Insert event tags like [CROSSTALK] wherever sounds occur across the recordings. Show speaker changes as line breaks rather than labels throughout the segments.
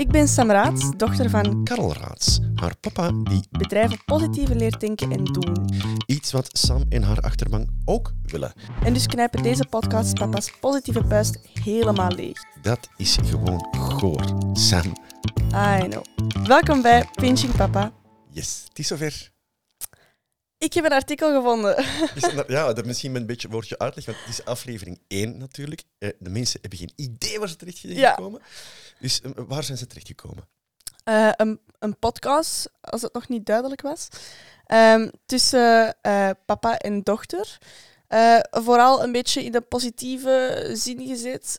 Ik ben Sam Raats, dochter van
Karel Raats, haar papa, die
bedrijven positieve leerdenken en doen.
iets wat Sam en haar achterban ook willen.
En dus knijpen deze podcast papa's positieve puist helemaal leeg.
Dat is gewoon goor. Sam,
I know. Welkom bij Pinching Papa.
yes, het is zover.
Ik heb een artikel gevonden.
Is [LAUGHS] dat- ja, dat misschien een beetje woordje uitleg, want het is aflevering 1 natuurlijk. Eh, de mensen hebben geen idee waar ze terecht
Ja.
gekomen. Dus eh, waar zijn ze terechtgekomen?
Eh, een, een podcast, als het nog niet duidelijk was, ehm, tussen papa en dochter. Vooral een beetje in de positieve zin gezet.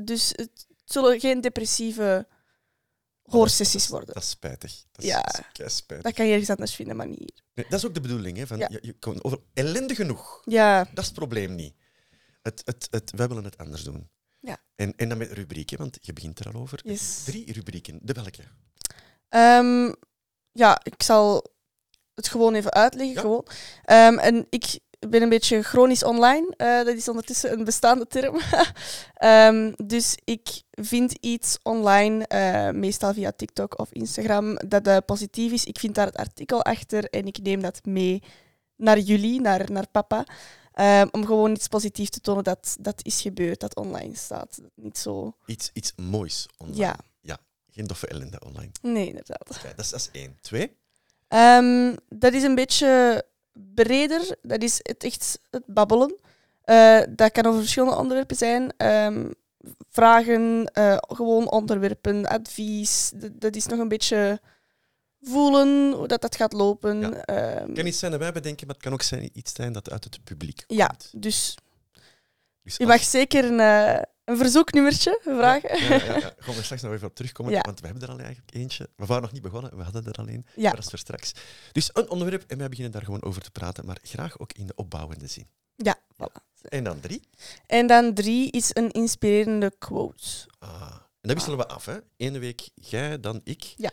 Dus het zullen geen depressieve hoorsessies worden.
Dat is spijtig. Dat is,
Ja.
dat is spijtig.
Dat kan je ergens anders vinden, maar niet hier.
Nee, dat is ook de bedoeling. Hè, van,
Ja.
je, je komt over ellende genoeg.
Ja,
Dat is het probleem niet. Het, het, het, wij willen het anders doen.
Ja.
En, en dan met rubrieken, want je begint er al over.
yes.
Drie rubrieken. De welke?
Ehm, ja, ik zal het gewoon even uitleggen.
Ja.
Gewoon. Ehm, en ik ben een beetje chronisch online. Eh, dat is ondertussen een bestaande term. [LAUGHS] Ehm, dus ik vind iets online, eh, meestal via TikTok of Instagram, dat eh, positief is. Ik vind daar het artikel achter en ik neem dat mee naar jullie, naar, naar papa. Ehm, om gewoon iets positiefs te tonen dat dat is gebeurd, dat online staat. Niet zo...
Iets, iets moois online.
Ja.
Geen doffe ellende online.
Nee, inderdaad.
Dat, is, dat is één. Twee?
Ehm, dat is een beetje breder. Dat is het echt het babbelen. Eh, dat kan over verschillende onderwerpen zijn. Ehm, vragen, eh, gewoon onderwerpen, advies. Dat, dat is nog een beetje voelen hoe dat, dat gaat lopen.
Ja.
Ehm,
Het kan iets zijn dat wij bedenken, maar het kan ook zijn, iets zijn dat uit het publiek komt.
ja, dus
Dus
je mag zeker een, eh, een verzoeknummertje vragen.
Ja, ja, ja. Gaan we straks nog even op terugkomen, want we hebben er al eigenlijk eentje. We waren nog niet begonnen, we hadden er al een.
Ja.
Dat is voor straks. Dus een onderwerp en wij beginnen daar gewoon over te praten, maar graag ook in de opbouwende zin.
Ja, voilà.
En dan drie.
En dan drie is een inspirerende quote.
Ah. En dat wisselen we af, hè? Ene week jij, dan ik.
Ja.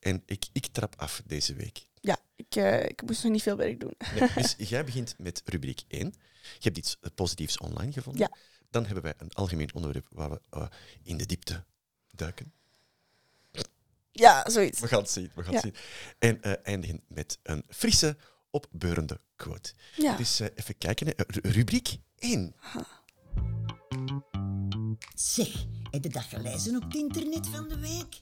En ik, ik trap af deze week.
Ja, ik, eh, ik moest nog niet veel werk doen.
Nee, dus [LAUGHS] jij begint met rubriek 1. Je hebt iets positiefs online gevonden.
Ja.
Dan hebben wij een algemeen onderwerp waar we eh, in de diepte duiken.
Ja, zoiets.
We gaan het zien. We gaan
Ja.
het zien. En eh, eindigen met een frisse, opbeurende quote.
Ja.
Dus even kijken. hè. Ru- rubriek 1.
Zeg, heb je dat gelezen op het internet van de week?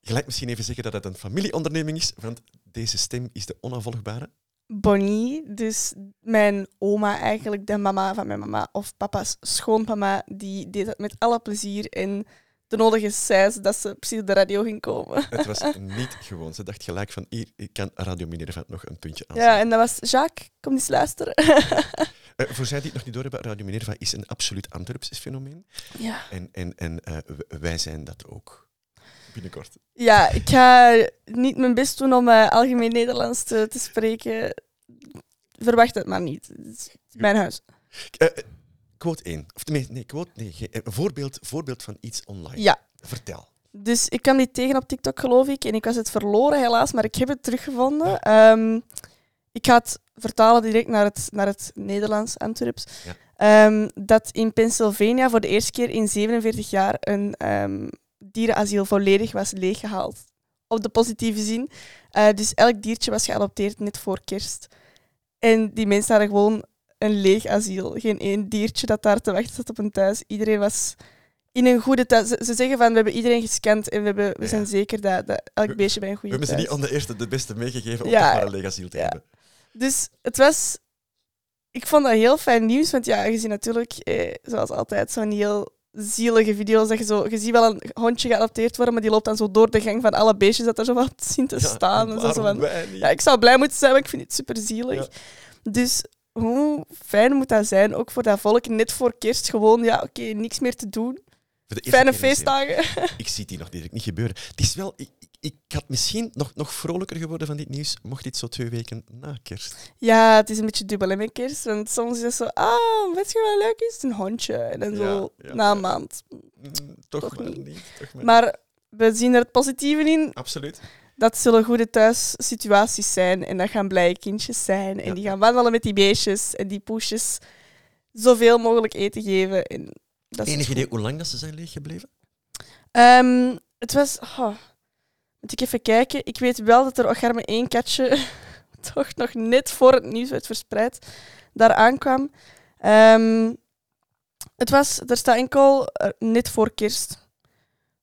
Je lijkt misschien even zeggen dat het een familieonderneming is, want deze stem is de onafvolgbare.
Bonnie, dus mijn oma eigenlijk, de mama van mijn mama, of papa's schoonmama, die deed het met alle plezier en de nodige cijs dat ze precies op de radio ging komen.
Het was niet gewoon. Ze dacht gelijk van, hier, ik kan Radio Minerva nog een puntje aan.
Ja, en dat was Jacques, kom eens luisteren. [LAUGHS]
Eh, voor zij die het nog niet door hebben, Radio Minerva is een absoluut Antwerps fenomeen.
Ja.
En, en, en eh, wij zijn dat ook. Binnenkort.
ja, ik ga niet mijn best doen om eh, algemeen Nederlands te, te spreken. Verwacht het maar niet. Het is mijn huis.
Eh, quote 1. Of tenminste, nee, quote, nee, een voorbeeld, voorbeeld van iets online.
Ja,
Vertel.
Dus ik kwam dit tegen op TikTok, geloof ik. En ik was het verloren, helaas, maar ik heb het teruggevonden. Ehm, ik ga het vertalen direct naar het, naar het Nederlands, Antwerps.
Ja.
Ehm, dat in Pennsylvania voor de eerste keer in 47 jaar een ehm, dierenasiel volledig was leeggehaald. Op de positieve zin. Eh, dus elk diertje was geadopteerd net voor kerst. En die mensen hadden gewoon een leeg asiel. Geen één diertje dat daar te wachten zat op een thuis. Iedereen was in een goede thuis. Ze, ze zeggen van we hebben iedereen gescand en we, hebben, we
Ja.
zijn zeker dat, dat elk
We-
beestje bij een
We
goede
hebben ze niet aan de eerste de beste meegegeven om
Ja.
toch maar een legasiel te
Ja.
hebben.
Dus het was... Ik vond dat heel fijn nieuws, want ja, je ziet natuurlijk, eh, zoals altijd, zo'n heel zielige video's. Dat je, zo, je ziet wel een hondje geadopteerd worden, maar die loopt dan zo door de gang van alle beestjes dat er zo wat [LAUGHS] zien te staan. En zo, van, ja, ik zou blij moeten zijn, maar ik vind het super zielig.
Ja.
Dus hoe fijn moet dat zijn, ook voor dat volk, net voor kerst gewoon, ja, oké, niks meer te doen. Fijne feestdagen.
Ik zie hier nog direct niet gebeuren. Het is wel... Ik, ik, had misschien nog, nog vrolijker geworden van dit nieuws, mocht dit zo twee weken na kerst.
Ja, het is een beetje dubbel hè, met kerst. Want soms is het zo, ah, weet je wat leuk is? Een hondje. En dan
Ja,
zo
ja,
na een maand.
Mm, toch,
Toch
maar
niet.
niet. Toch maar
Maar we zien er het positieve in.
Absoluut.
Dat zullen goede thuissituaties zijn. En dat gaan blije kindjes zijn. En
Ja.
die gaan wandelen met die beestjes en die poesjes. Zoveel mogelijk eten geven. En Dat
Enig idee hoe lang dat ze zijn leeggebleven?
Ehm, het was... Oh, moet ik even kijken. Ik weet wel dat er ocharme één katje [LAUGHS] toch nog net voor het nieuws werd verspreid daar aankwam. Ehm, het was... Er staat enkel eh, net voor kerst.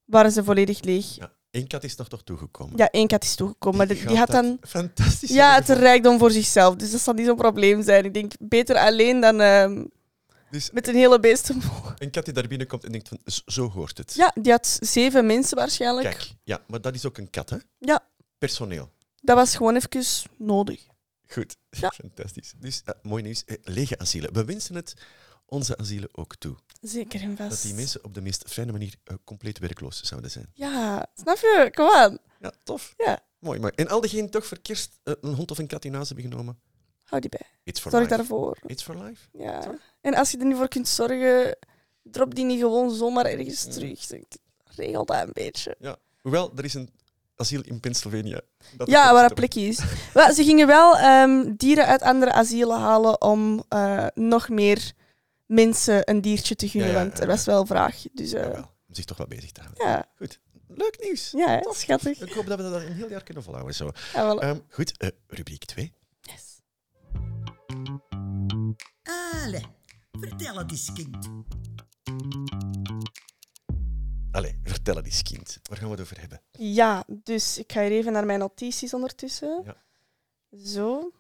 Waren ze volledig leeg.
Ja. Eén kat is nog toch toegekomen.
Ja, één kat is toegekomen. Maar die, had dan...
Fantastisch.
Ja, het rijkdom voor zichzelf. Dus dat zal niet zo'n probleem zijn. Ik denk, beter alleen dan ehm,
Dus
met een hele beesten.
een kat die daar binnenkomt en denkt van, "Z- zo hoort het.
Ja, die had zeven mensen waarschijnlijk.
Kijk, ja, maar dat is ook een kat, hè?
Ja.
Personeel.
Dat was gewoon even nodig.
Goed,
Ja. [LAUGHS]
fantastisch. Dus eh, mooi nieuws. Eh, lege asielen. We wensen het onze asielen ook toe.
Zeker en vast.
Dat die mensen op de meest fijne manier eh, compleet werkloos zouden zijn.
Ja, snap je? Kom aan.
Ja, tof.
Ja.
Mooi, mooi. En al diegenen toch voor kerst een hond of een kat in huis hebben genomen?
Hou die bij.
It's for
Zorg
life.
daarvoor.
It's for life.
Ja. En als je er niet voor kunt zorgen, drop die niet gewoon zomaar ergens
Ja.
terug. Regel dat een beetje.
Hoewel, er is een asiel in Pennsylvania. Dat
Ja,
is
waar een plekje is. [LAUGHS] Ze gingen wel ehm, dieren uit andere asielen halen om eh, nog meer mensen een diertje te gunnen,
Ja, ja,
want
ja,
er was wel vraag. Dus
Jawel, om zich toch wel bezig te houden.
ja,
Leuk nieuws.
ja
Tof.
schattig.
Ik hoop dat we dat een heel jaar kunnen volhouden. Zo.
Ja, voilà.
Ehm, goed, eh, rubriek 2.
Allee, vertel het eens, kind.
Allee, vertel het eens, kind. Waar gaan we het over hebben?
Ja, dus ik ga hier even naar mijn notities ondertussen.
Ja.
Zo.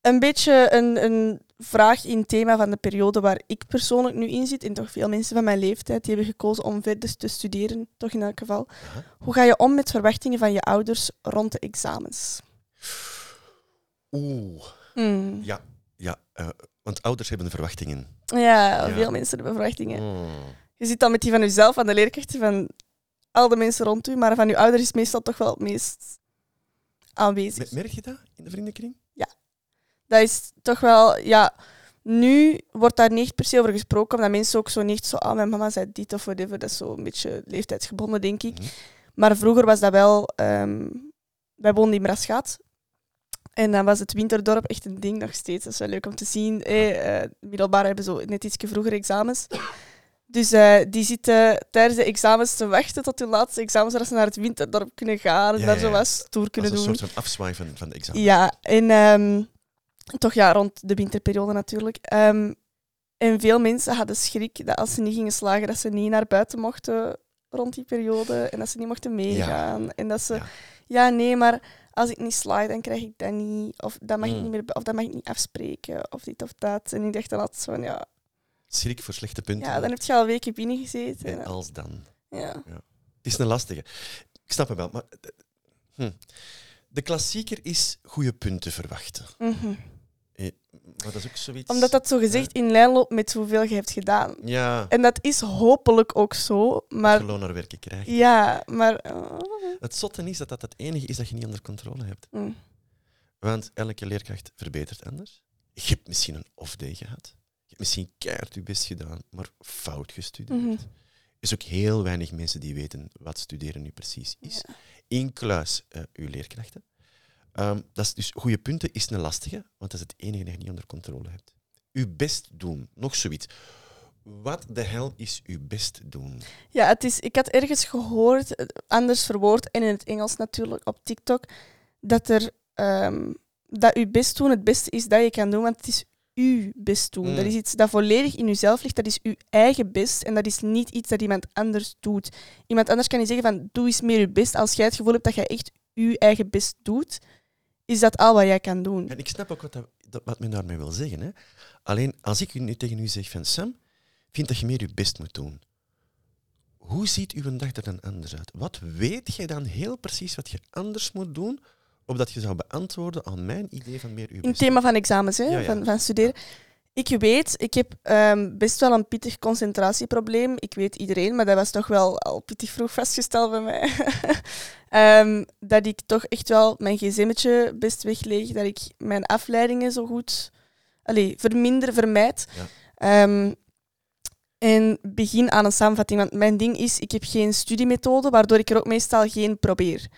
Een beetje een, een vraag in het thema van de periode waar ik persoonlijk nu in zit, en toch veel mensen van mijn leeftijd, die hebben gekozen om verder te studeren, toch in elk geval.
Aha.
Hoe ga je om met verwachtingen van je ouders rond de examens?
Oeh,
Hmm.
ja. Ja eh, want ouders hebben verwachtingen.
Ja,
Ja.
veel mensen hebben verwachtingen.
Oh.
Je zit dan met die van jezelf, van de leerkrachten, van al de mensen rond u, maar van je ouders is meestal toch wel het meest aanwezig.
Me- Merk je dat in de vriendenkring?
dat is toch wel, ja, nu wordt daar niet per se over gesproken, omdat mensen ook zo niet zo, ah, mijn mama zei dit of whatever, dat is zo een beetje leeftijdsgebonden, denk ik.
Mhm.
Maar vroeger was dat wel, ehm, wij woonden in Braschaat. En dan was het Winterdorp echt een ding nog steeds. Dat is wel leuk om te zien. Eh, eh, middelbaar hebben zo net iets vroeger examens. Dus eh, die zitten tijdens de examens te wachten tot hun laatste examens, zodat ze naar het Winterdorp kunnen gaan en
Ja,
daar
ja,
zo wat tour
Dat
kunnen
is een
doen.
soort van afzwaai van, van de examen.
Ja, en ehm, toch ja, rond de winterperiode natuurlijk. Ehm, en veel mensen hadden schrik dat als ze niet gingen slagen, dat ze niet naar buiten mochten rond die periode en dat ze niet mochten meegaan. En dat ze. Ja. nee, maar als ik niet slaag, dan krijg ik dat niet. Of dat mag, ik
Mm.
niet meer, of dat mag ik niet afspreken, of dit of dat. En ik dacht dan altijd van, ja,
Schrik voor slechte punten.
ja dan heb je al weken binnengezeten.
En
En,
als dan.
ja.
Het is een lastige. Ik snap het wel, maar... eh, hm. De klassieker is goede punten verwachten.
Mhm.
Eh, Maar dat is ook zoiets...
Omdat dat zo gezegd in lijn loopt met hoeveel je hebt gedaan.
Ja,
En dat is hopelijk ook zo, maar
dat je loon naar werken krijgt.
Ja, maar. oh,
Het zotte is dat dat het enige is dat je niet onder controle hebt.
mm.
Want elke leerkracht verbetert anders. Je hebt misschien een off-day gehad. Je hebt misschien keihard je best gedaan, maar fout gestudeerd.
Mhm.
Er is ook heel weinig mensen die weten wat studeren nu precies is.
Ja.
Incluis eh uw leerkrachten. Ehm, dat is dus goede punten is een lastige, want dat is het enige dat je niet onder controle hebt. Uw best doen, nog zoiets. Wat de hel is uw best doen?
Ja, het is, ik had ergens gehoord, eh, anders verwoord en in het Engels natuurlijk op TikTok, dat er ehm, dat uw best doen het beste is dat je kan doen, want het is uw best doen.
Mm.
Dat is iets dat volledig in uzelf ligt, dat is uw eigen best en dat is niet iets dat iemand anders doet. Iemand anders kan je zeggen van doe eens meer je best. Als jij het gevoel hebt dat jij echt uw eigen best doet, is dat al wat jij kan doen.
En ik snap ook wat, dat, wat men daarmee wil zeggen. Hè. Alleen als ik u nu tegen u zeg van Sam, vind dat je meer je best moet doen. Hoe ziet uw dag er dan anders uit? Wat weet jij dan heel precies wat je anders moet doen, opdat je zou beantwoorden aan mijn idee van meer uw
In
best
het thema van examens, hè,
Ja, ja.
Van, van studeren. Ik weet, ik heb ehm, best wel een pittig concentratieprobleem. Ik weet iedereen, maar dat was toch wel al pittig vroeg vastgesteld bij mij. [LAUGHS] Ehm, dat ik toch echt wel mijn gsm'tje best wegleeg. Dat ik mijn afleidingen zo goed allee, verminder, vermijd.
Ja.
Ehm, en begin aan een samenvatting. Want mijn ding is, ik heb geen studiemethode, waardoor ik er ook meestal geen probeer.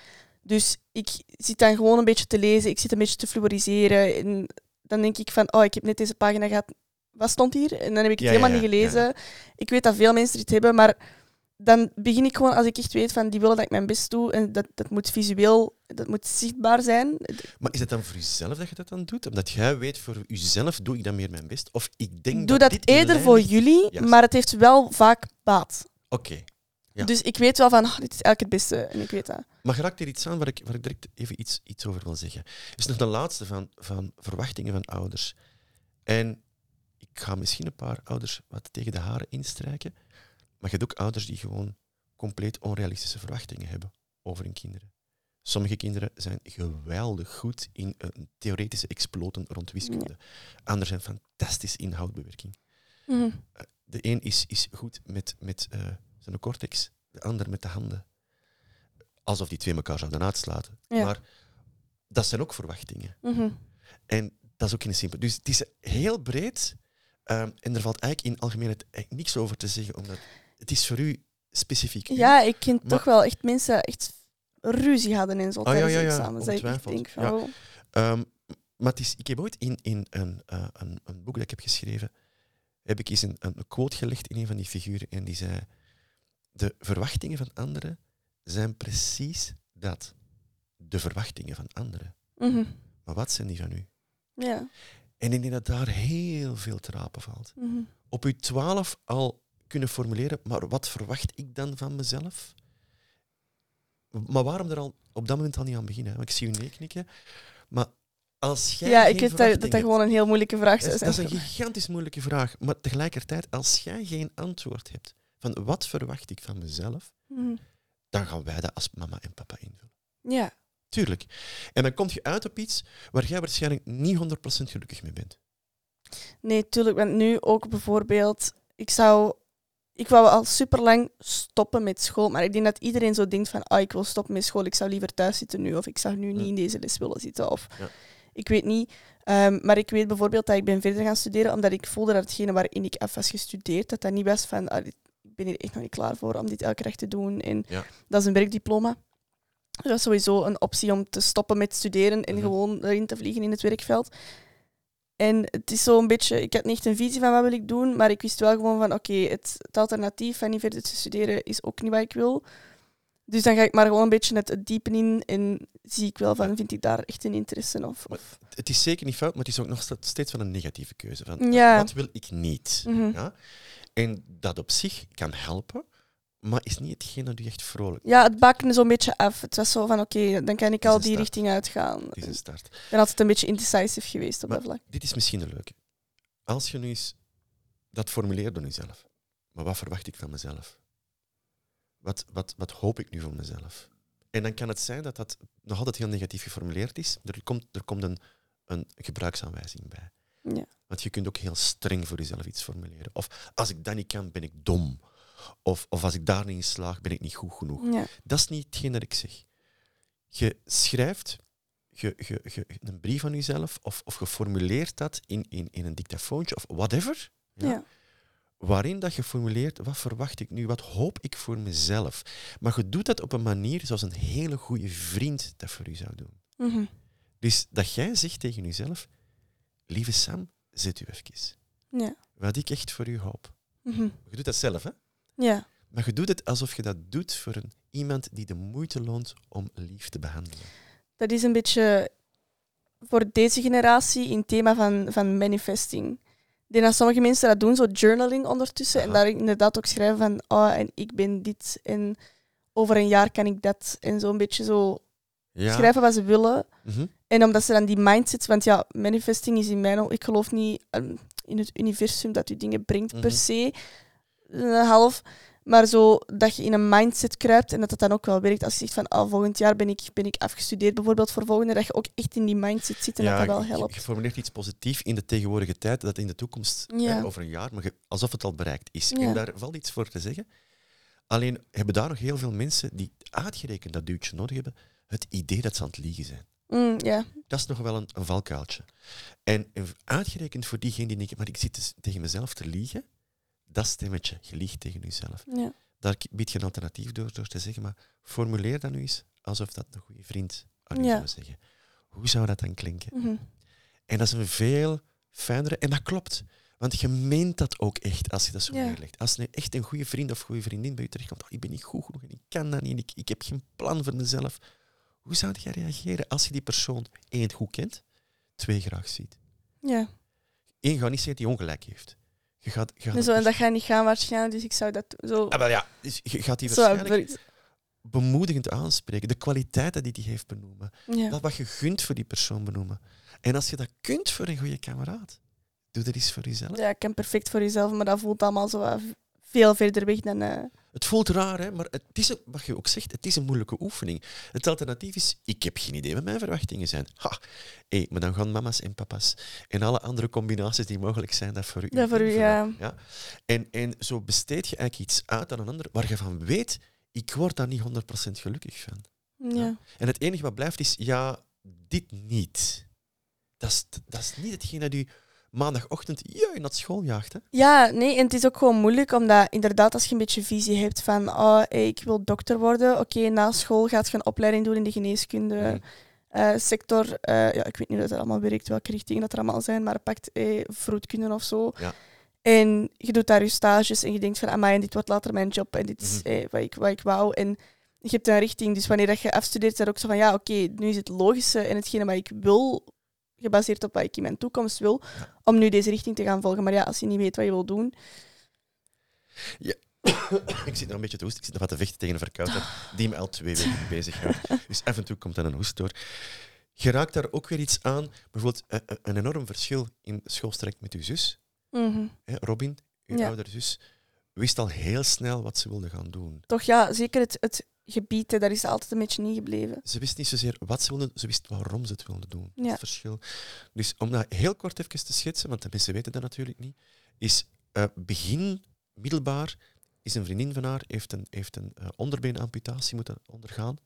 Dus ik zit dan gewoon een beetje te lezen, ik zit een beetje te fluoriseren. En dan denk ik van, oh, ik heb net deze pagina gehad, wat stond hier? En dan heb ik het
Ja,
helemaal
ja,
niet gelezen. Ik weet dat veel mensen dit hebben, maar dan begin ik gewoon, als ik echt weet van die willen dat ik mijn best doe, en dat, dat moet visueel, dat moet zichtbaar zijn.
Maar is het dan voor jezelf dat je dat dan doet? Omdat jij weet, voor jezelf doe ik dan meer mijn best? Of ik denk
doe
dat
dat
dit in
eerder voor jullie,
Juist.
maar het heeft wel vaak baat.
Oké. Ja.
Dus ik weet wel van, ah, dit is eigenlijk het beste. En ik weet dat.
Maar geraakt er iets aan waar ik, waar ik direct even iets, iets over wil zeggen. Er is nog de laatste van, van verwachtingen van ouders. En ik ga misschien een paar ouders wat tegen de haren instrijken. Maar je hebt ook ouders die gewoon compleet onrealistische verwachtingen hebben over hun kinderen. Sommige kinderen zijn geweldig goed in een theoretische exploten rond wiskunde. Anderen zijn fantastisch in houtbewerking.
Mhm.
De een is, is goed met, met eh, zijn cortex, de ander met de handen. Alsof die twee elkaar zouden uitsluiten.
Ja.
Maar dat zijn ook verwachtingen.
Mhm.
En dat is ook geen simpel. Dus het is heel breed. ehm, en er valt eigenlijk in algemeenheid niks over te zeggen, omdat het is voor u specifiek.
Ja, ik ken
Maar-
toch wel echt mensen echt ruzie hadden en zo
Ah, ja,
tijdens
ja, ja,
examens. Ik denk van,
Ja.
oh,
Ehm, maar het is, ik heb ooit in, in een, eh, een, een boek dat ik heb geschreven, heb ik eens een, een quote gelegd in een van die figuren en die zei, de verwachtingen van anderen zijn precies dat. De verwachtingen van anderen.
mhm.
Maar wat zijn die van u?
Ja.
En ik denk dat daar heel veel te rapen valt.
mhm.
Op uw twaalf al kunnen formuleren, maar wat verwacht ik dan van mezelf? Maar waarom er al op dat moment al niet aan beginnen? Want ik zie u nee knikken. Maar als jij
Ja, ik weet dat, dat gewoon een heel moeilijke vraag
is, dat is een gigantisch moeilijke vraag. Maar tegelijkertijd, als jij geen antwoord hebt van wat verwacht ik van mezelf,
Mhm.
dan gaan wij dat als mama en papa invullen.
Ja.
Tuurlijk. En dan kom je uit op iets waar jij waarschijnlijk niet 100% gelukkig mee bent.
Nee, tuurlijk. Want nu ook bijvoorbeeld, ik zou, ik wou al super lang stoppen met school, maar ik denk dat iedereen zo denkt van, ah, ik wil stoppen met school, ik zou liever thuis zitten nu, of ik zou nu niet in deze les willen zitten, of
Ja.
ik weet niet. Ehm, maar ik weet bijvoorbeeld dat ik ben verder gaan studeren, omdat ik voelde dat hetgene waarin ik af was gestudeerd, dat dat niet was van, ah, ben hier echt nog niet klaar voor om dit elke dag te doen. En
Ja.
dat is een werkdiploma. Dus dat is sowieso een optie om te stoppen met studeren en
Mhm.
gewoon erin te vliegen in het werkveld. En het is zo'n beetje, ik had niet echt een visie van wat wil ik doen, maar ik wist wel gewoon van oké, het, het alternatief van niet verder te studeren is ook niet wat ik wil. Dus dan ga ik maar gewoon een beetje het, diepen in en zie ik wel van, vind ik daar echt een interesse in? Of,
Het is zeker niet fout, maar het is ook nog st- steeds wel een negatieve keuze. Van,
Ja.
Wat wil ik niet?
Mhm.
Ja? En dat op zich kan helpen, maar is niet hetgeen dat u echt vrolijk
Ja, het bakte zo'n beetje af. Het was zo van oké, dan kan ik al die
start.
richting uitgaan.
Het is een
Ik
start.
ben altijd een beetje indecisive geweest op
Maar-
dat vlak.
Dit is misschien een leuke. Als je nu eens dat formuleert door jezelf. Maar wat verwacht ik van mezelf? Wat, wat, wat hoop ik nu van mezelf? En dan kan het zijn dat dat nog altijd heel negatief geformuleerd is. Er komt, er komt een, een gebruiksaanwijzing bij.
Ja.
Want je kunt ook heel streng voor jezelf iets formuleren. Of als ik dat niet kan, ben ik dom. Of, of als ik daar niet in slaag, ben ik niet goed genoeg.
Ja.
Dat is niet hetgeen dat ik zeg. Je schrijft je, je, je, een brief aan jezelf of, of je formuleert dat in, in, in een dictafoontje of whatever. Ja,
Ja.
Waarin dat je formuleert, wat verwacht ik nu, wat hoop ik voor mezelf. Maar je doet dat op een manier zoals een hele goede vriend dat voor u zou doen.
Mhm.
Dus dat jij zegt tegen jezelf, lieve Sam, zet u even.
Ja.
Wat ik echt voor u hoop.
Mhm.
Je doet dat zelf, hè?
Ja.
Maar je doet het alsof je dat doet voor een, iemand die de moeite loont om lief te behandelen.
Dat is een beetje voor deze generatie in het thema van, van manifesting. Ik denk dat sommige mensen dat doen, zo journaling ondertussen. En daar inderdaad ook schrijven van, oh, en ik ben dit. En over een jaar kan ik dat. En zo een beetje zo
Ja.
schrijven wat ze willen.
Mhm.
En omdat ze dan die mindset, want ja, manifesting is in mijn ogen, ik geloof niet ehm, in het universum dat je dingen brengt
Mhm.
per se, eh, half, maar zo dat je in een mindset kruipt en dat het dan ook wel werkt. Als je zegt van, ah, volgend jaar ben ik, ben ik afgestudeerd bijvoorbeeld voor volgende, dat je ook echt in die mindset zit en dat dat wel helpt.
je formuleert iets positiefs in de tegenwoordige tijd, dat in de toekomst,
Ja.
hè, over een jaar, maar alsof het al bereikt is. En daar valt iets voor te zeggen. Alleen hebben daar nog heel veel mensen die uitgerekend dat duwtje nodig hebben, het idee dat ze aan het liegen zijn.
Mm,
Dat is nog wel een, een valkuiltje. En en uitgerekend voor diegenen die denken, maar ik zit dus tegen mezelf te liegen, dat stemmetje, je liegt tegen jezelf.
ja.
Daar biedt je een alternatief door, door te zeggen, maar formuleer dat nu eens alsof dat een goede vriend aan je
Ja.
zou zeggen. Hoe zou dat dan klinken?
mhm.
En dat is een veel fijnere, en dat klopt. Want je meent dat ook echt als je dat zo
Ja.
neerlegt. Als nu echt een goede vriend of goede vriendin bij je terechtkomt, oh, ik ben niet goed genoeg en ik kan dat niet, ik, ik heb geen plan voor mezelf. Hoe zou jij reageren als je die persoon één goed kent, twee graag ziet?
Ja.
Eén gaat niet zeggen dat hij ongelijk heeft. Je gaat, je gaat
En, zo, en dat gaat niet gaan waarschijnlijk, dus ik zou dat zo...
Ah, wel ja, dus je gaat die
zo
waarschijnlijk
ver-
bemoedigend aanspreken. De kwaliteiten die hij heeft benoemen.
ja.
Dat wat je gunt voor die persoon benoemen. En als je dat kunt voor een goede kameraad, doe dat eens voor jezelf.
ja, ik ken perfect voor jezelf, maar dat voelt allemaal zo veel verder weg dan... eh,
Het voelt raar, hè? maar het is, wat je ook zegt, het is een moeilijke oefening. Het alternatief is, ik heb geen idee wat mijn verwachtingen zijn. Ha, maar dan gaan mama's en papa's en alle andere combinaties die mogelijk zijn, dat voor u
Dat voor u, ja.
En, en zo besteed je eigenlijk iets uit aan een ander waar je van weet, ik word daar niet 100% gelukkig van.
ja.
En het enige wat blijft is, ja, dit niet. Dat is, dat is niet hetgeen dat u maandagochtend juist naar school jaagt. Hè?
Ja, nee, en het is ook gewoon moeilijk, omdat inderdaad als je een beetje visie hebt van oh, ik wil dokter worden, oké, na school gaat je een opleiding doen in de geneeskunde
Mhm.
eh, sector. Eh, ja, ik weet niet hoe dat allemaal werkt, welke richtingen dat er allemaal zijn, maar pakt eh, vroedkunde of zo.
Ja.
En je doet daar je stages en je denkt van, amai, dit wordt later mijn job en dit is
Mhm.
eh, wat, ik, wat ik wou. En je hebt een richting, dus wanneer dat je afstudeert, is ook zo van, ja, oké, nu is het logische en hetgene wat ik wil, gebaseerd op wat ik in mijn toekomst wil,
Ja.
om nu deze richting te gaan volgen. Maar ja, als je niet weet wat je wil doen, [COUGHS]
ik zit nog een beetje te hoesten. Ik zit nog wat te vechten tegen een verkoudheid die me al twee weken bezighoudt. [LAUGHS] Dus af en toe komt dan een hoest door. Je raakt daar ook weer iets aan. Bijvoorbeeld eh, eh, een enorm verschil in schoolstrek met uw zus.
mhm.
Robin, uw
Ja.
oudere zus, wist al heel snel wat ze wilde gaan doen.
toch ja, zeker het, het gebied, hè, daar is ze altijd een beetje in gebleven.
Ze wist niet zozeer wat ze wilde, ze wist waarom ze het wilde doen.
Ja.
het verschil. Dus om dat heel kort even te schetsen, want de mensen weten dat natuurlijk niet, is eh, begin middelbaar is een vriendin van haar, heeft een, heeft een eh, onderbeenamputatie moeten ondergaan.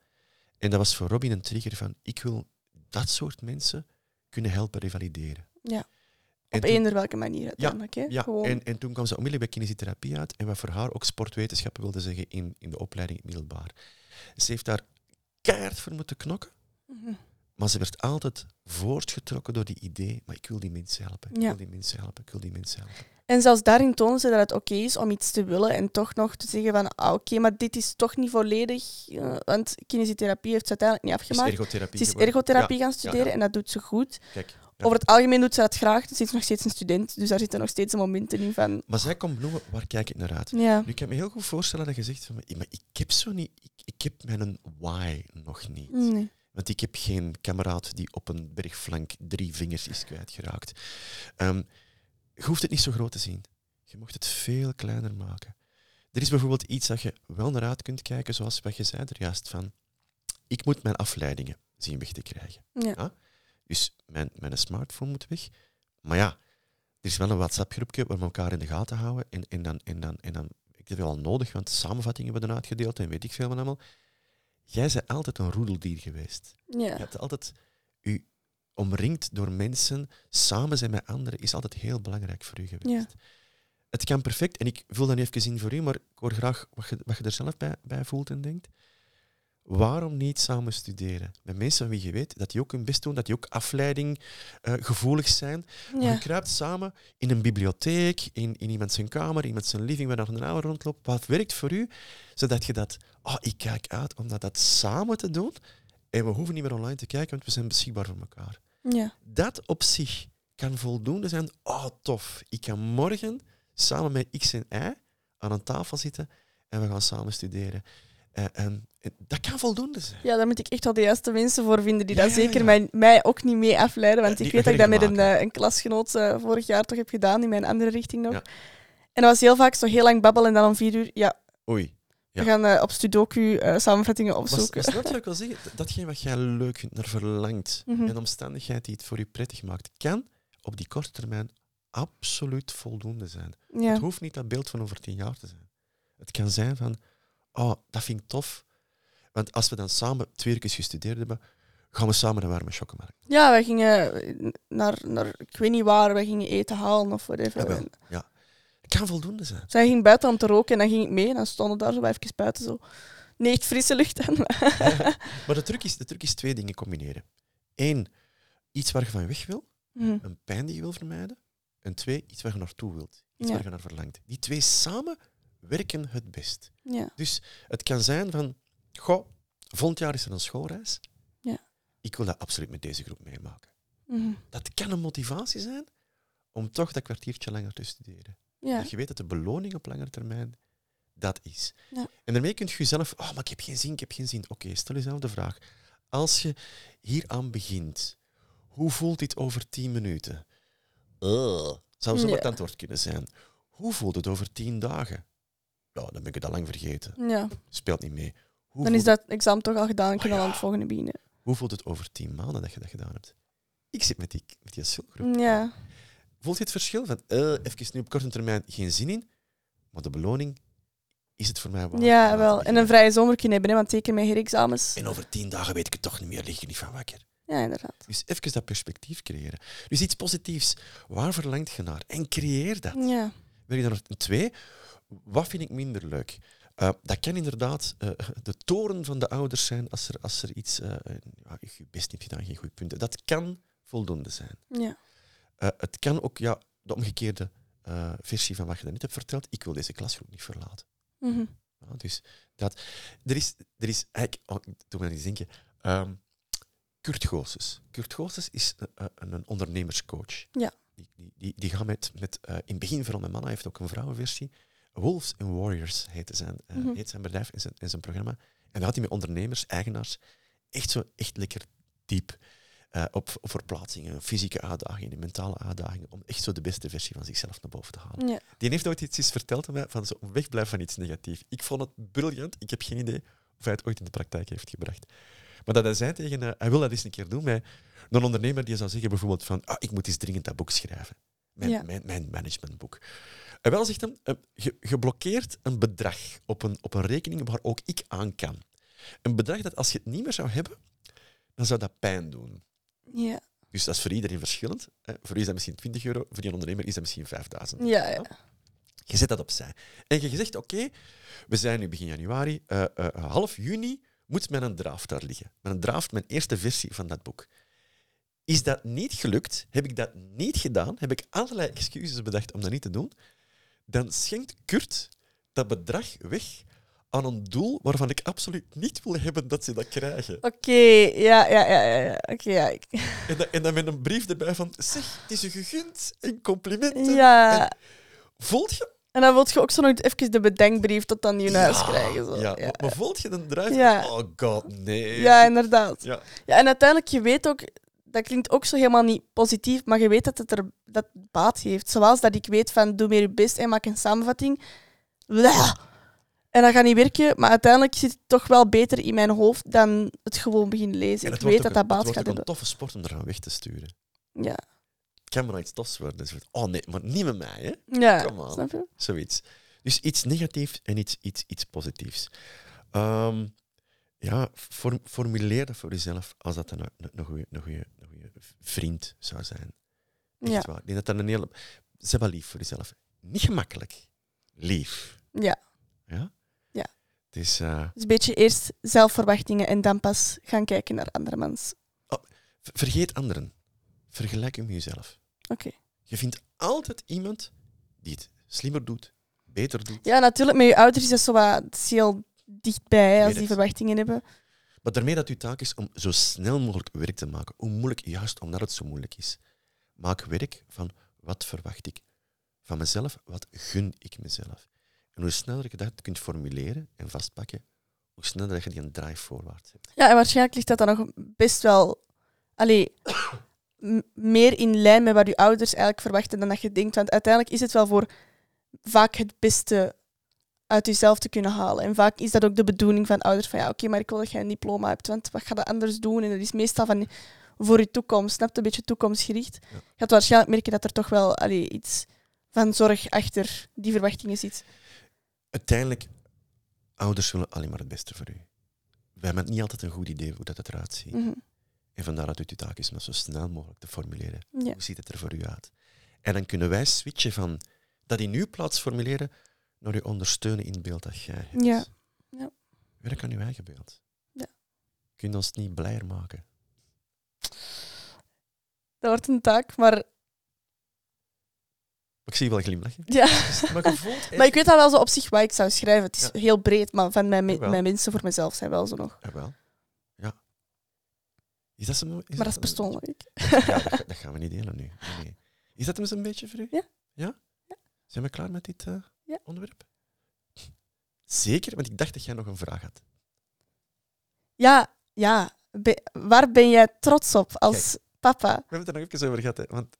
En dat was voor Robin een trigger van, ik wil dat soort mensen kunnen helpen revalideren.
Ja.
En
Op
toen-
eender welke manier uiteindelijk.
ja,
Gewoon.
en, en toen kwam ze onmiddellijk bij kinesietherapie uit en wat voor haar ook sportwetenschappen wilde zeggen in, in de opleiding middelbaar. Ze heeft daar keihard voor moeten knokken,
Mhm.
maar ze werd altijd voortgetrokken door die idee, maar ik wil die mensen helpen, ik
Ja.
wil die mensen helpen, ik wil die mensen helpen.
En zelfs daarin tonen ze dat het oké is om iets te willen en toch nog te zeggen van ah, oké, maar dit is toch niet volledig. eh, want kinesietherapie heeft ze uiteindelijk niet
Het is
afgemaakt.
ergotherapie
Ze is ergotherapie
Ja,
gaan studeren
ja.
en dat doet ze goed.
Kijk, ja.
Over het algemeen doet ze dat graag. Ze is nog steeds een student, dus daar zitten nog steeds momenten in van...
Maar zij komt benoemen, waar kijk ik naar uit?
Ja,
Nu, ik kan me heel goed voorstellen dat je zegt van, maar ik heb zo niet, ik, ik heb mijn why nog niet.
nee.
Want ik heb geen kameraad die op een bergflank drie vingers is kwijtgeraakt. Ehm je hoeft het niet zo groot te zien. Je mocht het veel kleiner maken. Er is bijvoorbeeld iets dat je wel naar uit kunt kijken, zoals wat je zei er juist van. Ik moet mijn afleidingen zien weg te krijgen.
Ja.
Dus mijn, mijn smartphone moet weg. Maar ja, er is wel een WhatsApp-groepje waar we elkaar in de gaten houden. En, en, dan, en, dan, en dan, ik heb wel nodig, want samenvattingen worden uitgedeeld en weet ik veel van allemaal. Jij bent altijd een roedeldier geweest. Je
Ja.
hebt altijd u omringd door mensen, samen zijn met anderen, is altijd heel belangrijk voor u geweest.
Ja.
Het kan perfect, en ik vul dat even in voor u, maar ik hoor graag wat je, wat je er zelf bij, bij voelt en denkt. Waarom niet samen studeren? Met mensen van wie je weet dat die ook hun best doen, dat die ook afleiding eh, gevoelig zijn.
Ja.
Je kruipt samen in een bibliotheek, in, in iemand zijn kamer, iemand zijn living, waar nog een oude rondloopt. Wat werkt voor u? Zodat je dat, oh, ik kijk uit om dat, dat samen te doen. En we hoeven niet meer online te kijken, want we zijn beschikbaar voor elkaar.
Ja.
Dat op zich kan voldoende zijn. Oh, tof. Ik kan morgen samen met X en Y aan een tafel zitten en we gaan samen studeren. Eh, en, en dat kan voldoende zijn.
ja, daar moet ik echt wel de juiste mensen voor vinden die
Ja,
dat zeker
ja.
Mij, mij ook niet mee afleiden. Want
die
ik weet dat ik dat met een, eh, een klasgenoot eh, vorig jaar toch heb gedaan, in mijn andere richting nog.
Ja.
En dat was heel vaak zo heel lang babbelen en dan om vier uur, ja,
Oei. Ja.
we gaan eh, op Sudoku eh, samenvattingen opzoeken. [LAUGHS]
je wat ik wil zeggen? Dat- Datgene wat jij leuk vindt, naar verlangt,
Mhm.
en de omstandigheid die het voor je prettig maakt, kan op die korte termijn absoluut voldoende zijn. Het hoeft niet dat beeld van over tien jaar te zijn. Het kan zijn van, oh, dat vind ik tof. Want als we dan samen twee keer gestudeerd hebben, gaan we samen naar warme chocomel.
ja, wij gingen naar, naar, ik weet niet waar, wij gingen eten halen of whatever.
Jawel.
En
Het kan voldoende zijn.
zij ging buiten om te roken en dan ging ik mee en dan stonden we daar zo even buiten zo. Nee, echt frisse lucht aan. [LAUGHS]
Maar de truc, is, de truc is twee dingen combineren. Eén, iets waar je van weg wil,
Mhm.
een pijn die je wil vermijden. En twee, iets waar je naartoe wilt. Iets
Ja.
waar je naar verlangt. Die twee samen werken het best.
Ja.
Dus het kan zijn van, goh, volgend jaar is er een schoolreis.
Ja.
Ik wil dat absoluut met deze groep meemaken.
Mhm.
Dat kan een motivatie zijn om toch dat kwartiertje langer te studeren.
Ja.
Dat je weet dat de beloning op lange termijn dat is.
Ja.
En daarmee kun je jezelf, oh, maar ik heb geen zin, ik heb geen zin. Oké, stel jezelf de vraag. Als je hieraan begint, hoe voelt dit over tien minuten? Uh, zou zo
Ja.
het antwoord kunnen zijn. Hoe voelt het over tien dagen? Ja, dan ben ik het al lang vergeten.
ja.
Speelt niet mee. Hoe
Dan is dat examen toch al gedaan en kun je
Ah,
al aan het volgende beginnen.
hoe voelt het over tien maanden dat je dat gedaan hebt? Ik zit met die, met die schoolgroep.
Ja.
Voelt je het verschil van eh even nu op korte termijn geen zin in, maar de beloning is het voor mij om
Ja, wel. En een vrije zomer kunnen hebben, hè, want zeker met herexamens.
En over tien dagen weet ik het toch niet meer, lig je niet van wakker.
Ja, inderdaad.
Dus even dat perspectief creëren. Dus iets positiefs. Waar verlangt je naar? En creëer dat.
Ja.
Wil je dan nog twee? Wat vind ik minder leuk? Eh, dat kan inderdaad eh, de toren van de ouders zijn als er, als er iets... eh eh, ja, je best niet gedaan, geen goed punten. Dat kan voldoende zijn.
Ja.
Het kan ook ja, de omgekeerde versie van wat je daarnet hebt verteld. Ik wil deze klasgroep niet verlaten.
Mhm.
Ja, dus dat, er is, er is eigenlijk, oh, doe me eens denken, Ehm, Kurt Goossens. Kurt Goossens is een, een, ondernemerscoach.
Ja.
Die, die, die, die gaat met, met in het begin vooral met mannen, hij heeft ook een vrouwenversie. Wolves and Warriors heet zijn, eh,
Mhm.
heet zijn bedrijf en zijn, en zijn programma. En dan gaat hij met ondernemers, eigenaars, echt zo echt lekker diep eh, op, op verplaatsingen, fysieke uitdagingen, mentale uitdagingen, om echt zo de beste versie van zichzelf naar boven te halen.
Ja.
Die heeft ooit iets verteld aan mij van zo wegblijven van iets negatiefs. Ik vond het briljant. Ik heb geen idee of hij het ooit in de praktijk heeft gebracht. Maar dat hij zei tegen, eh, hij wil dat eens een keer doen met een ondernemer die zou zeggen bijvoorbeeld van, ah, ik moet eens dringend dat boek schrijven. Mijn,
Ja.
mijn, mijn managementboek. En wel zegt hem, eh, je, je blokkeert een bedrag op een, op een rekening waar ook ik aan kan. Een bedrag dat als je het niet meer zou hebben, dan zou dat pijn doen.
Ja.
Dus dat is voor iedereen verschillend. Voor u is dat misschien 20 euro, voor die ondernemer is dat misschien 5000.
Ja, ja.
Je zet dat opzij. En je zegt, oké, we zijn nu begin januari, eh, eh, half juni moet mijn draft daar liggen. Mijn draft, mijn eerste versie van dat boek. Is dat niet gelukt? Heb ik dat niet gedaan? Heb ik allerlei excuses bedacht om dat niet te doen? Dan schenkt Kurt dat bedrag weg aan een doel waarvan ik absoluut niet wil hebben dat ze dat krijgen.
Oké, ja, ja, ja, ja. ja. [LAUGHS]
En, dan- en dan met een brief erbij van, zeg, het is je gegund en complimenten.
Ja.
En voelt je
En dan wil je ook zo nog even de bedenkbrief tot dan je huis krijgen. Zo.
Ja,
Ja.
Maar, voelt je dan eruit?
Ja.
Oh god, nee.
Ja, inderdaad.
Ja.
Ja, en uiteindelijk, je weet ook, dat klinkt ook zo helemaal niet positief, maar je weet dat het er dat baat heeft. Zoals dat ik weet van, doe meer je best en maak een samenvatting. Blah. En dat gaat niet werken, maar uiteindelijk zit het toch wel beter in mijn hoofd dan het gewoon beginnen lezen.
En
Ik
het
weet dat dat
het
baat gaat
ook een
hebben.
toffe sport om eraan weg te sturen.
Ja,
Het kan maar iets tofs worden. Dus, oh nee, maar niet met mij, hè?
ja.
Come
snap je?
Zoiets. Dus iets negatiefs en iets, iets, iets positiefs. Ehm, ja, form- formuleer dat voor jezelf als dat een, een, een, goeie, een, goeie, een goeie vriend zou zijn. Echt
Ja.
waar. Ik denk dat dat een hele... Zeg wel lief voor jezelf. Niet gemakkelijk. Lief.
ja.
Ja?
Ja.
Het is... eh,
Dus een beetje eerst zelfverwachtingen en dan pas gaan kijken naar andermans.
ver- vergeet anderen. Vergelijk met jezelf.
Oké.
Je vindt altijd iemand die het slimmer doet, beter doet.
Ja, natuurlijk, met je ouders is dat zo wat heel dichtbij als die verwachtingen hebben.
Maar daarmee dat uw taak is om zo snel mogelijk werk te maken. Hoe moeilijk, juist omdat het zo moeilijk is. Maak werk van wat verwacht ik van mezelf, wat gun ik mezelf. En hoe sneller je dat kunt formuleren en vastpakken, hoe sneller je die een drive voorwaarts hebt.
Ja, en waarschijnlijk ligt dat dan nog best wel allee, meer in lijn met wat je ouders eigenlijk verwachten dan dat je denkt. Want uiteindelijk is het wel voor vaak het beste uit jezelf te kunnen halen. En vaak is dat ook de bedoeling van ouders van ja, oké, maar ik wil dat jij een diploma hebt, want wat ga je anders doen? En dat is meestal van voor je toekomst, snap je, een beetje toekomstgericht. Je gaat waarschijnlijk merken dat er toch wel allee, iets van zorg achter die verwachtingen zit.
Uiteindelijk, ouders willen alleen maar het beste voor u. We hebben niet altijd een goed idee hoe dat eruit ziet.
Mhm.
En vandaar dat het uw taak is om dat zo snel mogelijk te formuleren.
Ja.
Hoe ziet het er voor u uit? En dan kunnen wij switchen van dat in uw plaats formuleren naar u ondersteunen in het beeld dat jij hebt.
Ja. Ja.
Werk aan uw eigen beeld.
Ja.
Kun je ons niet blijer maken?
Dat wordt een taak, maar
ik zie je wel glimlachen.
Ja. [LAUGHS]
Maar je voelt echt...
Maar ik weet al wel zo op zich wat ik zou schrijven. Het is
Ja.
heel breed, maar van mijn, me- mijn mensen voor mezelf zijn wel zo nog.
Jawel. Ja. Is dat zo? Is
Maar dat is
een-
persoonlijk.
Ja, dat, dat gaan we niet delen nu. Nee. Is dat hem een beetje voor u?
Ja.
Ja? Zijn we klaar met dit eh,
Ja.
onderwerp? Zeker, want ik dacht dat jij nog een vraag had.
Ja, ja. Be- waar ben jij trots op als papa?
We hebben het er nog even over gehad. Hè. Want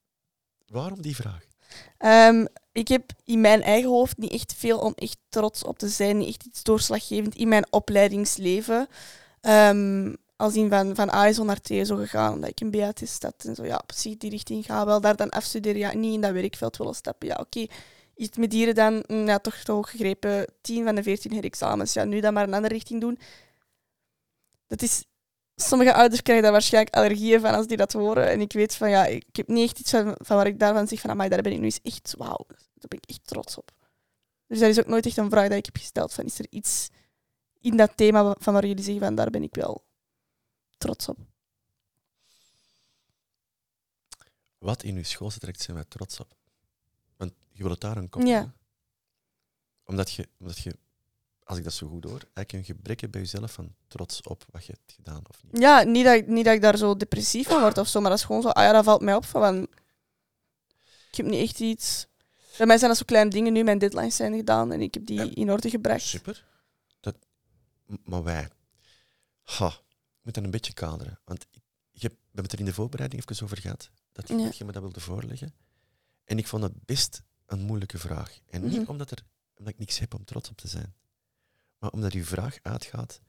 waarom die vraag?
Ehm, ik heb in mijn eigen hoofd niet echt veel om echt trots op te zijn. Niet echt iets doorslaggevend in mijn opleidingsleven. Ehm, als in van, van ASO naar TSO gegaan, omdat ik een BAT had en zo. Ja, precies die richting gaan. Wel daar dan afstuderen. Ja, niet in dat werkveld willen stappen. Ja, oké. Iets met dieren dan, mm, ja, toch te gegrepen. 10 van de 14 herexamens. Ja, nu dan maar een andere richting doen. Dat is... Sommige ouders krijgen daar waarschijnlijk allergieën van als die dat horen. En ik weet van, ja, ik heb niet echt iets van, waar ik daarvan zeg van, amai, daar ben ik nu eens echt, wauw, daar ben ik echt trots op. Dus dat is ook nooit echt een vraag dat ik heb gesteld van, is er iets in dat thema van waar jullie zeggen van, daar ben ik wel trots op.
Wat in uw schoolse trekt zijn wij trots op? Je wil het daar een kop
Ja.
Omdat je, omdat je, als ik dat zo goed hoor, eigenlijk een gebrek hebt bij jezelf van trots op wat je hebt gedaan of niet.
Ja, niet dat, ik- niet dat ik daar zo depressief van word of zo, maar dat is gewoon zo, ah ja, dat valt mij op van, ik heb niet echt iets... Bij mij zijn dat zo kleine dingen nu, mijn deadlines zijn gedaan en ik heb die
Ja.
in orde gebracht.
Super. Dat, maar wij, ha, ik moet dat een beetje kaderen. Want ik, je, we hebben het er in de voorbereiding even over gehad, dat, je-
Ja.
dat je me dat wilde voorleggen. En ik vond het best een moeilijke vraag. En niet
Mhm.
omdat, er, omdat ik niks heb om trots op te zijn, maar omdat uw vraag uitgaat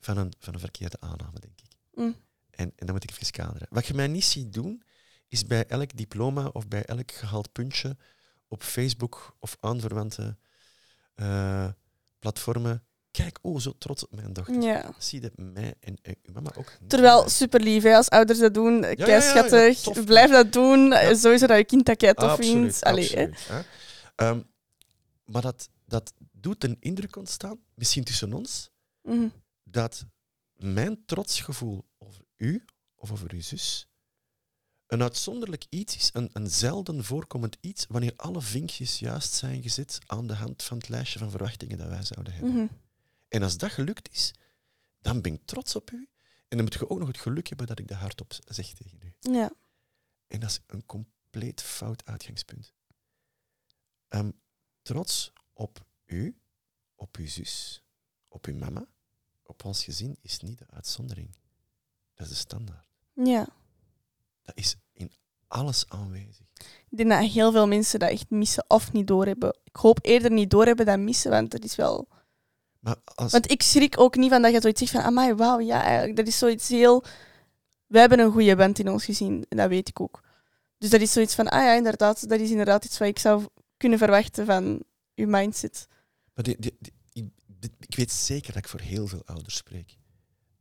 van een, van een verkeerde aanname, denk ik.
Mm.
En, en dat moet ik even kaderen. Wat je mij niet ziet doen, is bij elk diploma of bij elk gehaald puntje op Facebook of aanverwante eh, platformen. Kijk, oh, zo trots op mijn dochter.
Ja.
Zie je mij en, uw mama ook.
Terwijl, super lief, hè, als ouders dat doen,
ja, ja, tof.
Blijf dat doen. Sowieso dat je kind dat kei tof
absoluut,
vindt. Allee,
absoluut. hè. Ehm, maar dat, dat doet een indruk ontstaan, misschien tussen ons,
Mhm.
dat mijn trotsgevoel over u of over uw zus een uitzonderlijk iets is, een, een zelden voorkomend iets, wanneer alle vinkjes juist zijn gezet aan de hand van het lijstje van verwachtingen dat wij zouden hebben.
Mhm.
En als dat gelukt is, dan ben ik trots op u. En dan moet je ook nog het geluk hebben dat ik dat hardop zeg tegen u.
Ja.
En dat is een compleet fout uitgangspunt. Ehm, trots op u, op uw zus, op uw mama, op ons gezin is niet de uitzondering. Dat is de standaard.
ja.
Dat is in alles aanwezig.
Ik denk dat heel veel mensen dat echt missen of niet doorhebben. Ik hoop eerder niet doorhebben dan missen, want dat is wel...
Maar als,
Want ik schrik ook niet van dat je zoiets zegt van, amai, wauw, ja, eigenlijk, dat is zoiets heel... We hebben een goede band in ons gezin, en dat weet ik ook. Dus dat is zoiets van, ah ja, inderdaad, dat is inderdaad iets wat ik zou kunnen verwachten van uw mindset.
maar die, die, die- ik, ik weet zeker dat ik voor heel veel ouders spreek.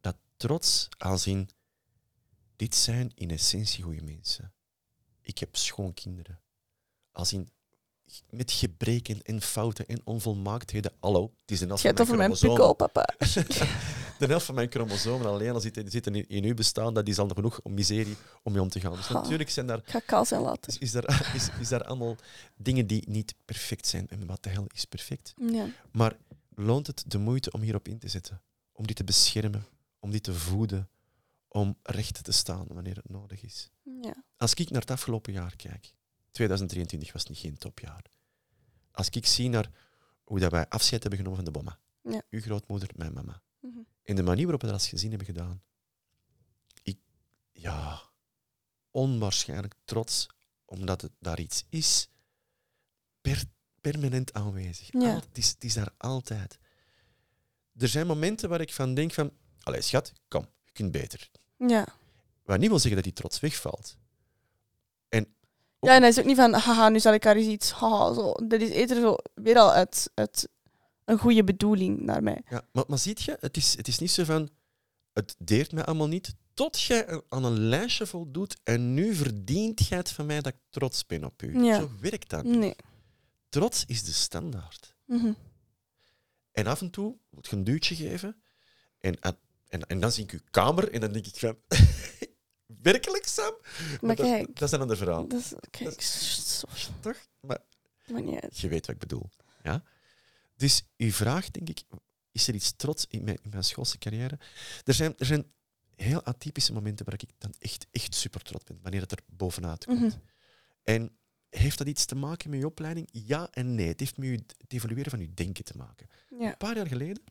Dat trots aanzien, dit zijn in essentie goede mensen. Ik heb schoonkinderen. Als in met gebreken en fouten en onvolmaaktheden. Hallo, het is een helft van mijn
over mijn pikkel, papa. [LAUGHS] [LAUGHS]
De helft van mijn chromosomen alleen al zitten, zitten in, in uw bestaan, dat is al genoeg om miserie om mee om te gaan. Dus
Ha.
natuurlijk zijn daar,
ga kaal zijn laten.
is, is, daar, [LAUGHS] is, is daar allemaal dingen die niet perfect zijn. En wat de hel is perfect.
Ja.
Maar loont het de moeite om hierop in te zetten? Om die te beschermen, om die te voeden, om recht te staan wanneer het nodig is?
ja.
Als ik naar het afgelopen jaar kijk, 2023 was niet geen topjaar. Als ik zie naar hoe dat wij afscheid hebben genomen van de bomma,
Ja.
uw grootmoeder, mijn mama,
Mhm.
en de manier waarop we dat als gezin hebben gedaan, ik, ja, onwaarschijnlijk trots, omdat het daar iets is, per, permanent aanwezig.
Ja.
Al- het, is, het is daar altijd. Er zijn momenten waar ik van denk van, allee schat, kom, je kunt beter.
Ja.
Wat niet wil zeggen dat die trots wegvalt.
Ja, en dat is ook niet van, haha, nu zal ik haar eens iets, haha, zo. Dat is eerder zo, weer al uit, uit een goede bedoeling naar mij.
Ja, maar, maar ziet je, het is, het is niet zo van, het deert mij allemaal niet, tot jij aan een lijstje voldoet en nu verdient jij het van mij dat ik trots ben op u.
Ja.
Zo werkt dat niet.
Nee.
Trots is de standaard.
Mhm.
En af en toe moet je een duwtje geven en, en, en, en dan zie ik uw kamer en dan denk ik van, [LAUGHS] Werkelijk, Sam?
Maar
dat,
kijk.
dat is een ander verhaal.
Dat is, kijk,
Toch? Maar
maakt niet
je weet wat ik bedoel. Ja? Dus uw vraag, denk ik, is er iets trots in mijn, in mijn schoolse carrière? Er zijn, er zijn heel atypische momenten waar ik dan echt, echt super trots ben, wanneer het er bovenuit komt.
Mhm.
En heeft dat iets te maken met je opleiding? Ja en nee. Het heeft met het evolueren van je denken te maken.
Ja.
Een paar jaar geleden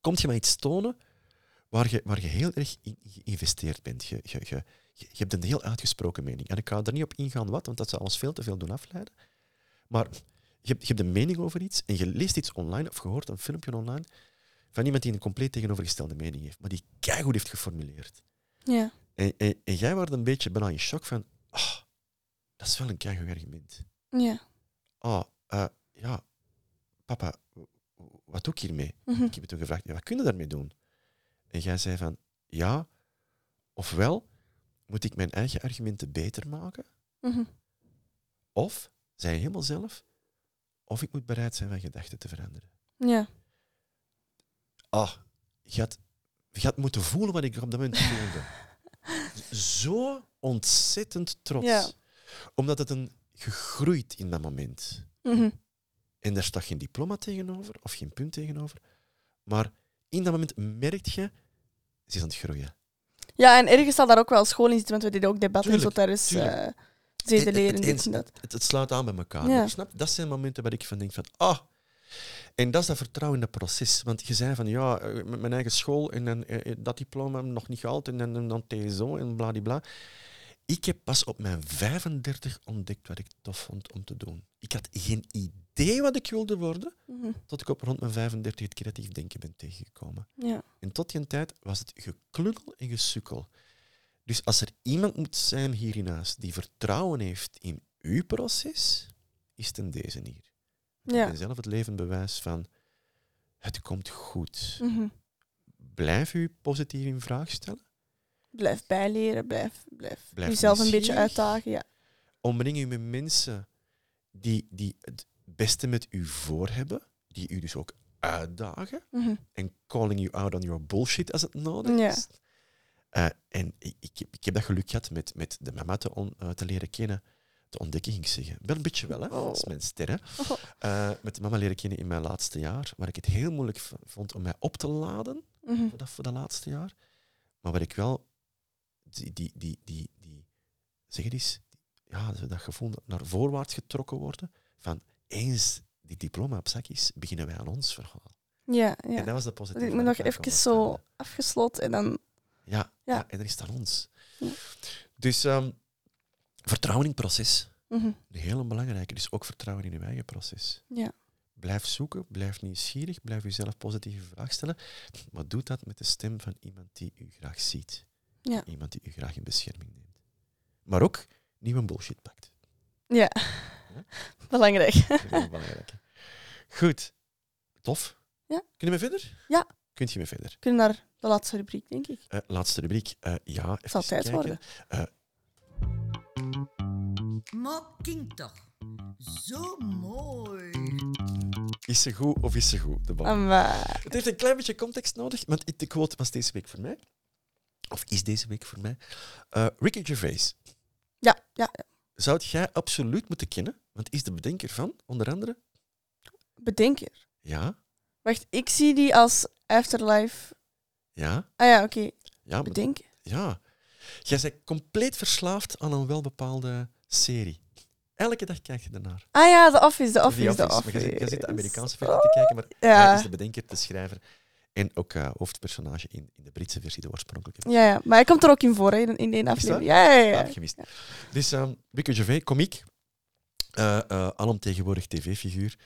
komt je mij iets tonen waar je, waar je heel erg in geïnvesteerd bent. Je, je, je, je hebt een heel uitgesproken mening. En ik ga er niet op ingaan wat, want dat zou ons veel te veel doen afleiden. Maar je hebt, je hebt een mening over iets en je leest iets online of je hoort een filmpje online van iemand die een compleet tegenovergestelde mening heeft, maar die keigoed heeft geformuleerd.
Ja.
En, en, en jij wordt een beetje bijna in shock van, ah, dat is wel een keigoed argument.
Ja.
Ah, eh, ja, papa, wat doe ik hiermee?
Mhm.
Ik heb je toen gevraagd, ja, wat kun je daarmee doen? En jij zei van, ja, ofwel moet ik mijn eigen argumenten beter maken,
Mhm.
of, zei je helemaal zelf, of ik moet bereid zijn van gedachten te veranderen.
Ja.
Ah, je had, je had moeten voelen wat ik op dat moment [LAUGHS] voelde. Zo ontzettend trots.
Ja.
Omdat het een gegroeid in dat moment.
Mhm.
En daar staat geen diploma tegenover of geen punt tegenover. Maar in dat moment merk je, is aan het groeien.
Ja, en ergens zal daar ook wel school in zitten, want we deden ook debatten
Tuurlijk,
zo tijdens
tuurlijk.
uh,
Het- sluit aan bij elkaar.
Ja.
Snap? Dat zijn momenten waar ik van denk van, ah. En dat is dat vertrouwen in het proces. Want je zei van, ja, eh, met mijn eigen school en dan, eh, eh, dat diploma nog niet gehaald en dan, dan TSO en bladibla. Ik heb pas op mijn 35 ontdekt wat ik tof vond om te doen. Ik had geen idee wat ik wilde worden,
Mhm.
tot ik op rond mijn 35 het creatief denken ben tegengekomen.
Ja.
En tot die tijd was het geklungel en gesukkel. Dus als er iemand moet zijn hier in huis die vertrouwen heeft in uw proces, is het een deze hier. Ik
Ja.
ben zelf het levend bewijs van het komt goed.
Mhm.
Blijf u positief in vraag stellen.
Blijf bijleren, blijf, blijf,
Blijf
jezelf een beetje uitdagen. Ja.
Omring u met mensen die, die het beste met u voor hebben, die u dus ook uitdagen.
Mhm.
en calling you out on your bullshit als het nodig
Ja.
is. Eh, en ik, ik, heb, ik heb dat geluk gehad met, met de mama te, on- eh, te leren kennen, te ontdekken, ging ik zeggen. Wel een beetje wel, hè? dat is mijn ster. Hè?
Oh.
Eh, met de mama leren kennen in mijn laatste jaar, waar ik het heel moeilijk vond om mij op te laden
Mhm.
voor dat, voor dat laatste jaar. Maar waar ik wel die, die, die, die, die zeg het eens, ja, dat gevoel naar voorwaarts getrokken worden van eens die diploma op zak is, beginnen wij aan ons verhaal.
Ja,
En
ja.
dat was de positieve.
Ik moet nog even zo afgesloten en dan...
Ja,
Ja.
ja. en dan is het aan ons.
Ja.
Dus ehm, vertrouwen in het proces.
Mhm.
Een hele belangrijke. Dus ook vertrouwen in je eigen proces.
Ja.
Blijf zoeken, blijf nieuwsgierig, blijf jezelf positieve vragen stellen. Maar doe dat met de stem van iemand die u graag ziet.
Ja.
Iemand die u graag in bescherming neemt. Maar ook nieuwe bullshit pakt.
Ja. Belangrijk.
Belangrijk. Goed. Tof.
Ja.
Kun je me verder?
Ja.
Kunt je me verder?
We kunnen naar de laatste rubriek, denk ik.
Eh, laatste rubriek. Eh, ja, even
Het zal tijd
kijken.
worden.
Maar kind toch. Zo mooi.
Is ze goed of is ze goed? De bal. Het heeft een klein beetje context nodig, want de quote was deze week voor mij. Of is deze week voor mij. Eh, Ricky Gervais.
ja, ja.
Zou jij absoluut moeten kennen, want is de bedenker van, onder andere...
bedenker.
Ja,
Wacht, ik zie die als Afterlife.
ja,
Ah ja, oké.
ja.
Bedenker.
ja. Jij bent compleet verslaafd aan een welbepaalde serie. Elke dag kijk je ernaar.
Ah ja, The Office, The
The
Office, The
Office.
Office.
Maar jij zit- jij zit de Amerikaanse versie te kijken, maar
Ja.
hij is de bedenker, de schrijver en ook eh, hoofdpersonage in, in de Britse versie, de oorspronkelijke.
Ja, ja, maar hij komt er ook in voor, hè, in, in één aflevering. Ja, ja, ja.
Ah, gemist. Dus um, Ricky Gervais, komiek, eh eh alomtegenwoordig tv-figuur,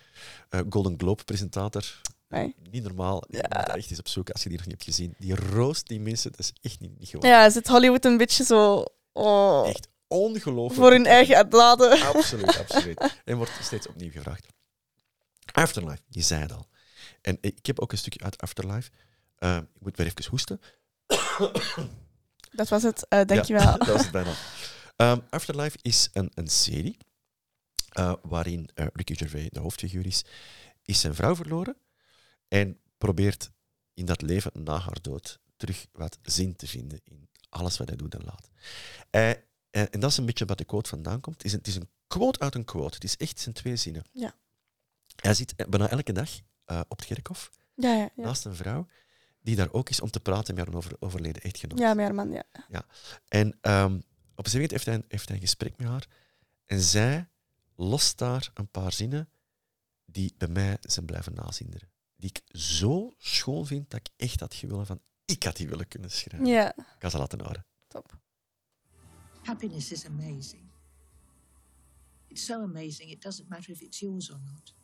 Golden Globe-presentator.
Nee.
Niet normaal. Je moet er echt eens als je die nog niet hebt gezien. Die roost die mensen, dat is echt niet, niet gewoon.
Ja, zit Hollywood een beetje zo... Oh,
Echt ongelooflijk.
voor hun eigen uitladen.
Absoluut, absoluut. [LAUGHS] En wordt steeds opnieuw gevraagd. Afterlife, je zei het al. En ik heb ook een stukje uit Afterlife. Eh, ik moet weer even hoesten.
Dat was het, eh dankjewel.
Ja, [LAUGHS] dat was het bijna. Ehm, Afterlife is een, een serie eh, waarin eh, Ricky Gervais de hoofdfiguur is. Is zijn vrouw verloren en probeert in dat leven na haar dood terug wat zin te vinden in alles wat hij doet en laat. Eh, en dat is een beetje wat de quote vandaan komt. Het is een, het is een quote uit een quote. Het is echt zijn twee zinnen.
Ja.
Hij zit eh, bijna elke dag eh, op het kerkhof
Ja, ja, ja.
naast een vrouw die daar ook is om te praten met haar over, overleden echtgenoot.
Ja, met haar man, ja.
En ehm, op een gegeven moment heeft hij, heeft hij een gesprek met haar en zij lost daar een paar zinnen die bij mij zijn blijven nazinderen. Die ik zo schoon vind dat ik echt had gewillen van, ik had die willen kunnen schrijven.
Ja,
Ik ga ze laten horen.
top.
Happiness is amazing. It's so amazing, it doesn't matter if it's yours or not.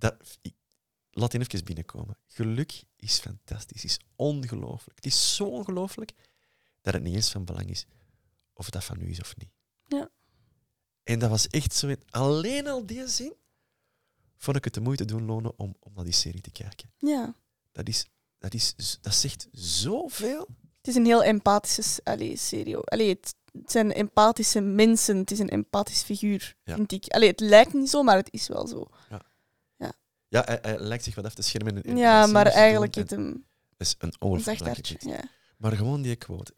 Dat, ik, laat die even binnenkomen. Geluk is fantastisch, is ongelooflijk. Het is zo ongelooflijk dat het niet eens van belang is of dat van u is of niet.
Ja.
En dat was echt zo. Alleen al die zin vond ik het de moeite doen lonen om, om naar die serie te kijken.
Ja.
Dat, is, dat, is, dat zegt zoveel.
Het is een heel empathische allee, serie. Allee, het, het zijn empathische mensen. Het is een empathisch figuur,
Ja.
vind ik. Allee, het lijkt niet zo, maar het is wel zo.
Ja, hij, hij lijkt zich wat af te schermen. in- in
Ja, maar eigenlijk het hem
Dat is een.
Ja.
Maar gewoon die quote.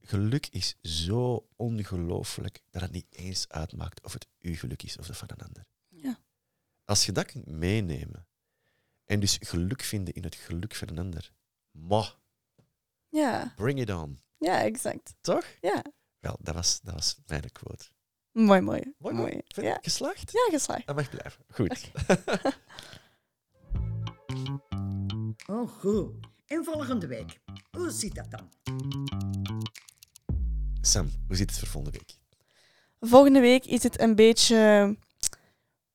Geluk is zo ongelooflijk dat het niet eens uitmaakt of het uw geluk is of dat van een ander.
Ja.
Als je dat kunt meenemen en dus geluk vinden in het geluk van een ander, ma,
Ja.
bring it on.
ja, exact.
Toch?
Ja.
Wel, dat was, dat was mijn quote.
Mooi, mooi.
Mooi,
mooi.
mooi. Vind
Ja.
Geslaagd?
ja, geslaagd.
Dat mag blijven. Goed. [LAUGHS]
goed. En volgende week. Hoe zit dat dan?
Sam, hoe zit het voor volgende week?
Volgende week is het een beetje...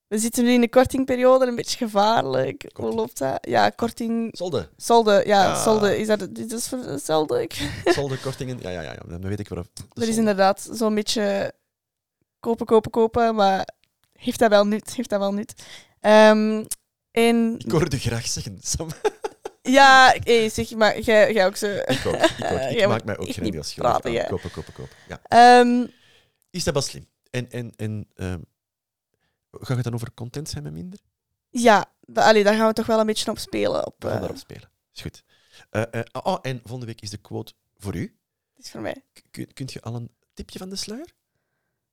We zitten nu in de kortingperiode, een beetje gevaarlijk. Hoe loopt dat? Ja, korting...
Solde.
Solde, ja,
Ja.
solde. Is dat, dit is voor hetzelfde? [LAUGHS]
Solde, kortingen. Ja, ja, ja. ja. Dan weet ik waarop.
Er is inderdaad zo'n beetje kopen, kopen, kopen, maar heeft dat wel nut? Heeft dat wel nut? Ehm, en
Ik hoorde graag zeggen, Sam. [LAUGHS]
ja, hey, zeg maar, jij, jij ook zo.
Ik ook. Ik, ook. [LAUGHS] Maak mij ook geen deel schuldig
praten,
aan. Kopen, kopen, kopen. Ja.
Ehm,
Is dat wel slim? En, en, en ehm, gaat het dan over content zijn met minder?
ja, da, allee, daar gaan we toch wel een beetje op spelen. Op,
We gaan
eh,
daarop spelen. Is goed. Eh, eh, oh, en volgende week is de quote voor u.
het is voor mij.
Kun- kunt je al een tipje van de sluier?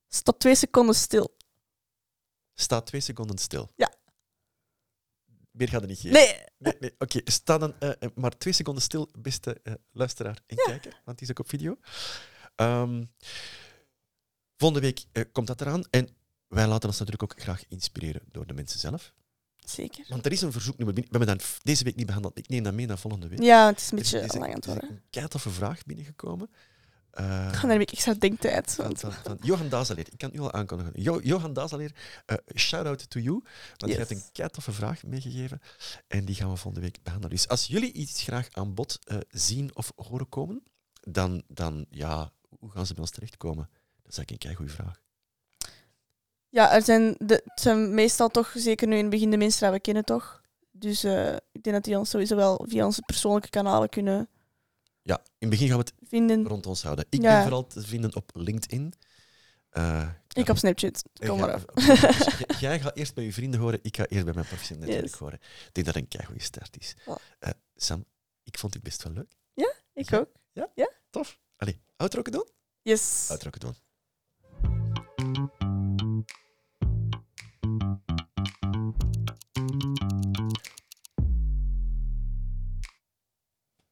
Stop twee seconden stil.
Sta twee seconden stil.
Ja.
Meer gaat er niet geven.
Nee,
Nee, nee. Oké, sta dan eh, eh, maar twee seconden stil, beste eh, luisteraar en kijker, want die is ook op video. Ehm, volgende week komt dat eraan. En wij laten ons natuurlijk ook graag inspireren door de mensen zelf.
zeker.
Want er is een verzoeknummer binnen. We hebben dat deze week niet behandeld. Ik neem dat mee naar volgende week.
Ja, het is een
is-
beetje lang aan het
er
worden.
een keitoffe vraag binnengekomen. Eh,
Dan heb ik extra denktijd.
van,
Want,
van, van Johan Dazaleer. Ik kan het nu al aankondigen. Jo, Johan Dazaleer, eh shout-out to you. Want je hebt een keitoffe vraag meegegeven. En die gaan we volgende week behandelen. Dus als jullie iets graag aan bod eh, zien of horen komen, dan, dan ja, hoe gaan ze bij ons terechtkomen? Dat is eigenlijk een goede vraag.
ja, er zijn, de, het zijn meestal toch, zeker nu in het begin, de mensen die we kennen toch. Dus eh, ik denk dat die ons sowieso wel via onze persoonlijke kanalen kunnen
Ja, in het begin gaan we het
vinden.
rond ons houden. Ik
Ja.
ben vooral te vinden op LinkedIn. Eh,
Ik op Snapchat. Kom
ja,
maar af.
dus Jij gaat eerst bij je vrienden horen, ik ga eerst bij mijn professioneel netwerk
Yes.
horen. Ik denk dat dat een keigoede start is.
Ja.
Eh, Sam, ik vond het best wel leuk.
Ik ook.
Tof. Allee, outro doen?
Yes.
Outro doen.